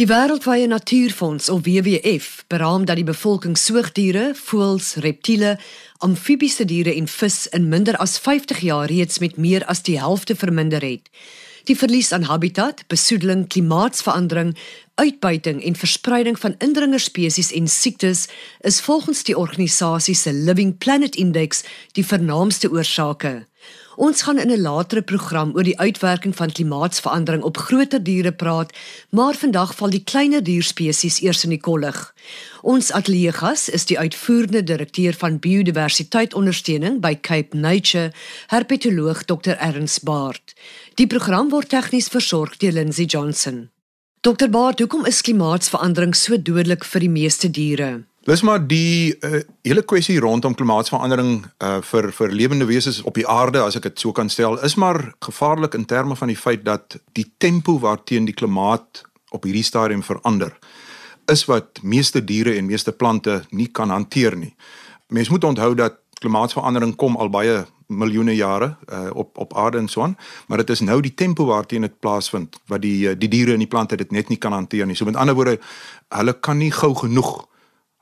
Die Wêreldwye Natuurfonds of WWF beraam dat die bevolking soogdiere, voëls, reptiele, amfibiese diere en vis in minder as 50 jaar reeds met meer as die helfte verminder het. Die verlies aan habitat, besoedeling, klimaatsverandering, uitbuiting en verspreiding van indringerspesies en siektes is volgens die organisasie se Living Planet Index die vernaamste oorsake. Ons gaan in 'n latere program oor die uitwerking van klimaatsverandering op groter diere praat, maar vandag val die kleiner dierspesies eers in die kollig. Ons ateljeegas is die uitvoerende direkteur van biodiversiteitondersteuning by Cape Nature, herpetoloog Dr. Ernst Baard. Die program word tegnies versorg deur Lindsay Johnson. Dr. Baard, hoekom is klimaatsverandering so dodelik vir die meeste diere? Dis maar die uh, hele kwessie rondom klimaatsverandering uh, vir vir lewende wesens op die aarde as ek dit so kan stel is maar gevaarlik in terme van die feit dat die tempo waarteen die klimaat op hierdie stadium verander is wat meeste diere en meeste plante nie kan hanteer nie. Mens moet onthou dat klimaatsverandering kom al baie miljoene jare uh, op op aarde en so aan, maar dit is nou die tempo waarteen dit plaasvind wat die die diere en die plante dit net nie kan hanteer nie. So met ander woorde, hulle kan nie gou genoeg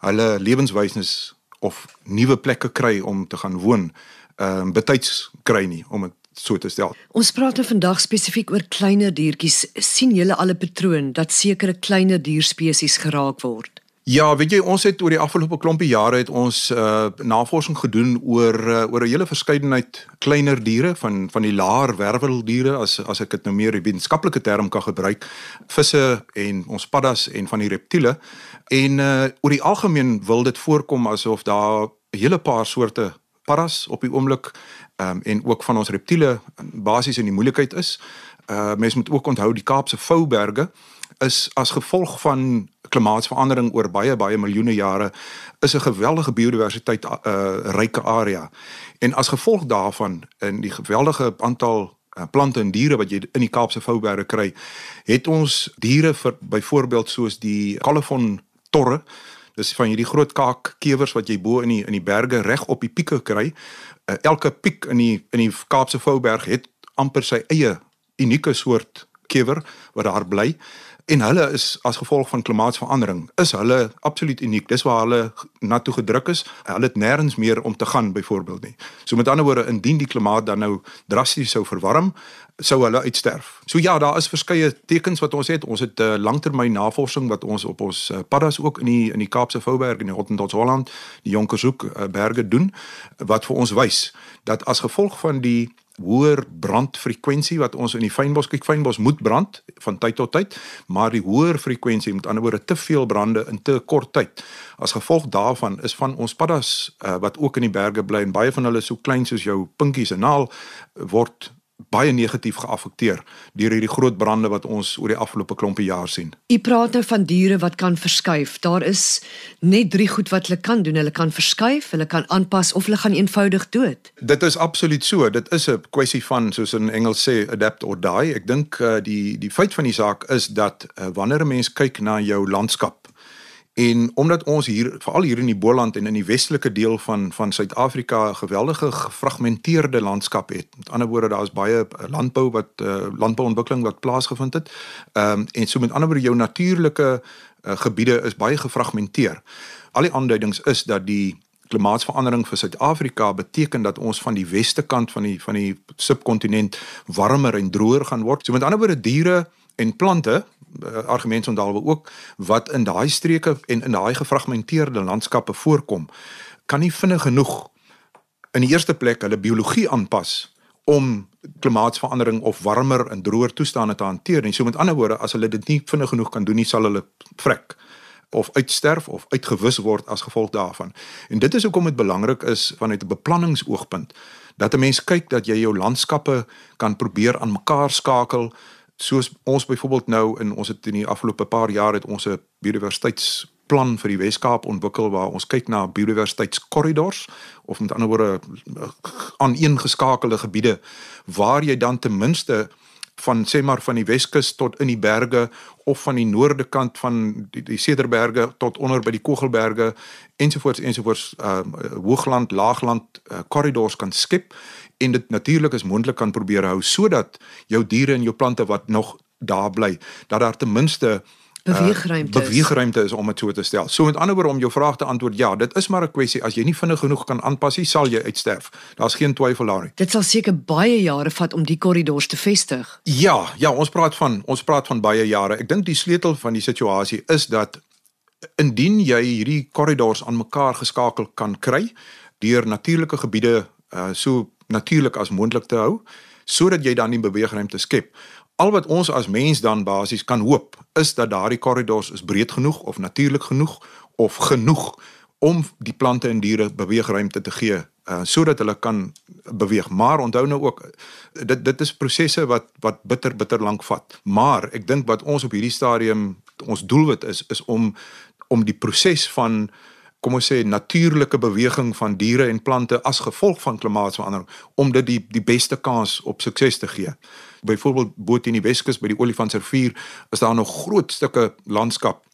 hulle lewenswyses of nuwe plekke kry om te gaan woon, ehm uh, betyds kry nie om dit so te stel. Ons praat nou vandag spesifiek oor kleiner diertjies. sien julle al 'n patroon dat sekere kleiner dierspesies geraak word? Ja, weet jy, ons het oor die afgelope klompie jare het ons uh navorsing gedoen oor uh, oor 'n hele verskeidenheid kleiner diere van van die laer werveldiere as as ek dit nou meer 'n wetenskaplike term kan gebruik, visse en ons paddas en van die reptiele. En uh oor die algemeen wil dit voorkom asof daar 'n hele paar soorte paddas op die oomblik um, en ook van ons reptiele basies in die moeilikheid is. Uh mense moet ook onthou die Kaapse Vouberge is as gevolg van klimaatsverandering oor baie baie miljoene jare is 'n geweldige biodiversiteit uh ryke area. En as gevolg daarvan in die geweldige aantal uh, plante en diere wat jy in die Kaapse Vouberge kry, het ons diere vir byvoorbeeld soos die Califon torre. Dis van hierdie groot kaakkewers wat jy bo in die in die berge reg op die pieke kry. Uh, elke piek in die in die Kaapse Vouberg het amper sy eie unieke soort kewer wat daar bly en hulle is as gevolg van klimaatsverandering is hulle absoluut uniek. Dis waar hulle na toe gedruk is. Hulle het nêrens meer om te gaan byvoorbeeld nie. So met ander woorde, indien die klimaat dan nou drasties sou verwarm, sou hulle uitsterf. So ja, daar is verskeie tekens wat ons het. Ons het 'n uh, langtermyn navorsing wat ons op ons uh, paddas ook in die in die Kaapse Vouberg en die Hottentots Holland, die Jonkershoek uh, berge doen wat vir ons wys dat as gevolg van die hoër brandfrekwensie wat ons in die fynbos kyk fynbos moet brand van tyd tot tyd maar die hoër frekwensie met ander woorde te veel brande in te kort tyd. As gevolg daarvan is van ons paddas uh, wat ook in die berge bly en baie van hulle so klein soos jou pinkies en naal word baie negatief geaffekteer deur hierdie groot brande wat ons oor die afgelope klompe jaar sien. U praat nou van diere wat kan verskuif. Daar is net drie goed wat hulle kan doen. Hulle kan verskuif, hulle kan aanpas of hulle gaan eenvoudig dood. Dit is absoluut so. Dit is 'n kwessie van soos in Engels sê adapt or die. Ek dink uh, die die feit van die saak is dat uh, wanneer 'n mens kyk na jou landskap En omdat ons hier veral hier in die Boland en in die westelike deel van van Suid-Afrika 'n geweldige gefragmenteerde landskap het. Met ander woorde daar is baie eh, landbou wat uh, landbouontwikkeling wat plaasgevind het. Ehm um, en so met ander woorde jou natuurlike uh, gebiede is baie gefragmenteer. Al die aanduidings is dat die klimaatsverandering vir Suid-Afrika beteken dat ons van die weste kant van die van die subkontinent warmer en droër gaan word. So met ander woorde diere en plante uh, argumente onthaalwe ook wat in daai streke en in daai gefragmenteerde landskappe voorkom kan nie vinnig genoeg in die eerste plek hulle biologie aanpas om klimaatsverandering of warmer en droër toestande te hanteer nie. So met ander woorde, as hulle dit nie vinnig genoeg kan doen nie, sal hulle vrek of uitsterf of uitgewis word as gevolg daarvan. En dit is hoekom dit belangrik is vanuit 'n beplanningsoogpunt dat 'n mens kyk dat jy jou landskappe kan probeer aan mekaar skakel soos ons byvoorbeeld nou in ons het in die afgelope paar jaar het ons 'n biodiversiteitsplan vir die Wes-Kaap ontwikkel waar ons kyk na biodiversiteitskorridors of met ander woorde aan eengeskakelde gebiede waar jy dan ten minste van sê maar van die Weskus tot in die berge of van die noorde kant van die, die Cederberge tot onder by die Kogelberge ensovoorts ensovoorts uh hoogland laagland korridors uh, kan skep en dit natuurlik is moontlik kan probeer hou sodat jou diere en jou plante wat nog daar bly dat daar ten minste beweegruimte uh, beweegruimte is om dit so te stel. So met ander woorde om jou vraag te antwoord, ja, dit is maar 'n kwessie as jy nie vinnig genoeg kan aanpas nie, sal jy uitsterf. Daar's geen twyfel daarin. Dit sal seker baie jare vat om die korridors te vestig. Ja, ja, ons praat van ons praat van baie jare. Ek dink die sleutel van die situasie is dat indien jy hierdie korridors aan mekaar geskakel kan kry deur natuurlike gebiede uh, so natuurlik as moontlik te hou sodat jy dan die beweegruimte skep al wat ons as mens dan basies kan hoop is dat daardie korridors is breed genoeg of natuurlik genoeg of genoeg om die plante en diere beweegruimte te gee uh, sodat hulle kan beweeg. Maar onthou nou ook dit dit is prosesse wat wat bitter bitter lank vat. Maar ek dink wat ons op hierdie stadium ons doelwit is is om om die proses van kom ons sê natuurlike beweging van diere en plante as gevolg van klimaatsverandering om dit die die beste kans op sukses te gee. Byvoorbeeld bo teen die Weskus by die Olifantsrivier is daar nog groot stukke landskap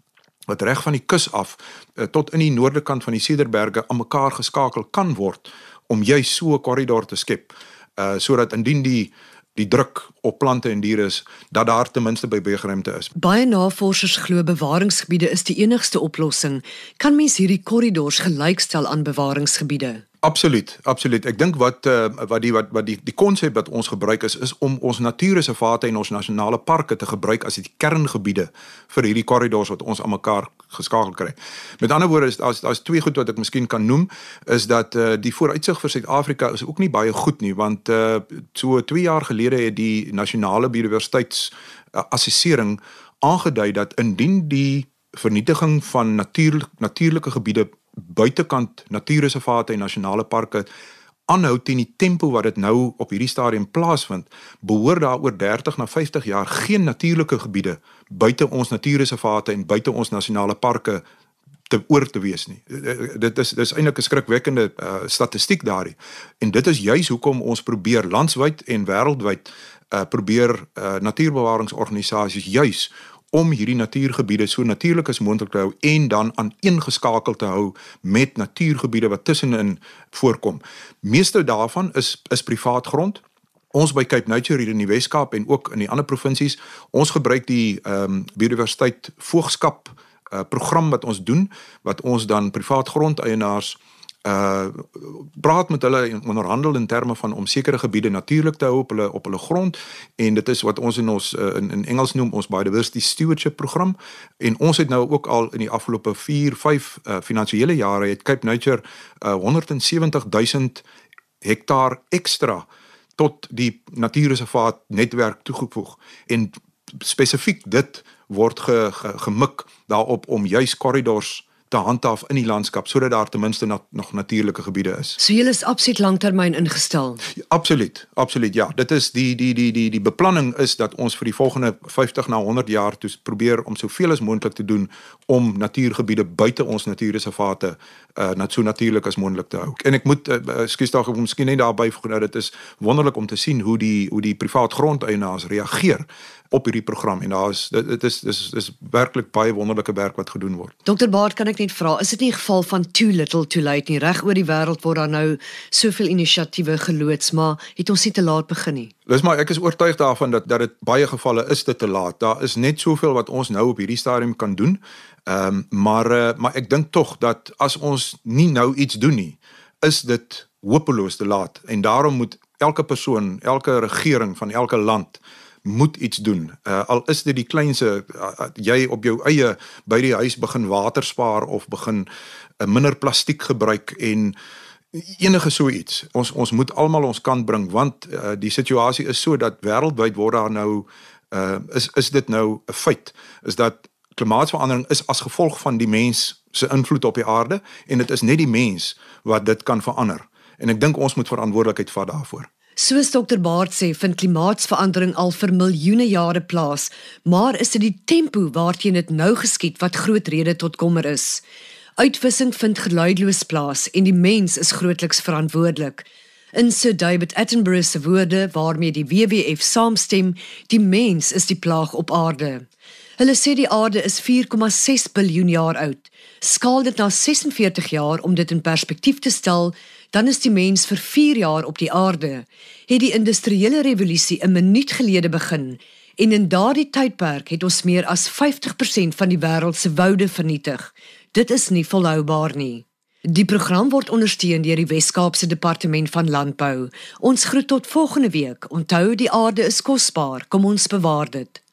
wat reg van die kus af uh, tot in die noorde kant van die Cederberge aan mekaar geskakel kan word om juis so 'n korridor te skep. Uh sodat indien die die druk op plante en diere is dat daar ten minste by beweegruimte is. Baie navorsers glo bewaringsgebiede is die enigste oplossing. Kan mens hierdie korridors gelykstel aan bewaringsgebiede? Absoluut, absoluut. Ek dink wat uh, wat die wat wat die die konsep wat ons gebruik is is om ons natuurreservate en ons nasionale parke te gebruik as die kerngebiede vir hierdie korridors wat ons aan mekaar geskakel kry. Met ander woorde is as as twee goed wat ek miskien kan noem is dat uh, die vooruitsig vir Suid-Afrika is ook nie baie goed nie want uh, so 2 jaar gelede het die nasionale biodiversiteits uh, assessering aangedui dat indien die vernietiging van natuur natuurlike gebiede buitekant natuurreservate en nasionale parke aanhou teen die tempo wat dit nou op hierdie stadium plaasvind, behoort daar oor 30 na 50 jaar geen natuurlike gebiede buite ons natuurreservate en buite ons nasionale parke te oor te wees nie. Eh, eh, dit is dis eintlik 'n skrikwekkende uh, statistiek daarin. En dit is juis hoekom ons probeer landwyd en wêreldwyd uh, probeer uh, natuurbewaringsorganisasies juis om hierdie natuurgebiede so natuurlik as moontlik te hou en dan aan een geskakel te hou met natuurgebiede wat tussenin voorkom. Meeste daarvan is is privaat grond. Ons by Cape Nature hier in die Wes-Kaap en ook in die ander provinsies, ons gebruik die ehm um, biodiversiteit voogskap uh, program wat ons doen wat ons dan privaat grondeienaars uh praat met hulle en onderhandel in terme van om sekere gebiede natuurlik te hou op hulle op hulle grond. En dit is wat ons in ons uh, in, in Engels noem ons biodiversity stewardship program. En ons het nou ook al in die afgelope 4 5 uh, finansiële jare het Cape Nature uh, 170 000 hektaar ekstra tot die natuurreservaat netwerk toegevoeg. En spesifiek dit word ge, ge, gemik daarop om juis korridors te handhaaf in die landskap sodat daar ten minste na, nog natuurlike gebiede is. So jy is absoluut langtermyn ingestel. Ja, absoluut, absoluut ja. Dit is die die die die die beplanning is dat ons vir die volgende 50 na 100 jaar toe probeer om soveel as moontlik te doen om natuurgebiede buite ons natuurreservate uh net so natuurlik as moontlik te hou. En ek moet uh, ekskuus daar ek miskien net daarby voeg dat dit is wonderlik om te sien hoe die hoe die privaat grondeienaars reageer op hierdie program en daar is dit, is dis is werklik baie wonderlike werk wat gedoen word. Dr Baard, kan ek net vra, is dit nie 'n geval van too little too late nie? Reg oor die wêreld word daar nou soveel inisiatiewe geloods, maar het ons nie te laat begin nie? Dis maar ek is oortuig daarvan dat dat dit baie gevalle is dit te laat. Daar is net soveel wat ons nou op hierdie stadium kan doen. Ehm um, maar uh, maar ek dink tog dat as ons nie nou iets doen nie, is dit hopeloos te laat en daarom moet elke persoon, elke regering van elke land moet iets doen. Uh, al is dit die kleinste uh, uh, jy op jou eie by die huis begin water spaar of begin 'n uh, minder plastiek gebruik en enige so iets. Ons ons moet almal ons kant bring want uh, die situasie is so dat wêreldwyd word daar nou uh, is is dit nou 'n feit is dat klimaatsverandering is as gevolg van die mens se invloed op die aarde en dit is net die mens wat dit kan verander. En ek dink ons moet verantwoordelikheid vat daarvoor. Soos dokter Baard sê, vind klimaatsverandering al vir miljoene jare plaas, maar is dit die tempo waarteen dit nou geskied wat groot rede tot kommer is. Uitvissing vind geluidloos plaas en die mens is grootliks verantwoordelik. In Sir David Attenborough se woorde waarmee die WWF saamstem, die mens is die plaag op aarde. Hulle sê die aarde is 4,6 biljoen jaar oud. Skaal dit na 46 jaar om dit in perspektief te stel, dan is die mens vir 4 jaar op die aarde. Het die industriële revolusie 'n minuut gelede begin En in daardie tydperk het ons meer as 50% van die wêreld se woude vernietig. Dit is nie volhoubaar nie. Die program word ondersteun deur die Wes-Kaapse Departement van Landbou. Ons groet tot volgende week. Onthou die aarde is kosbaar. Kom ons bewaar dit.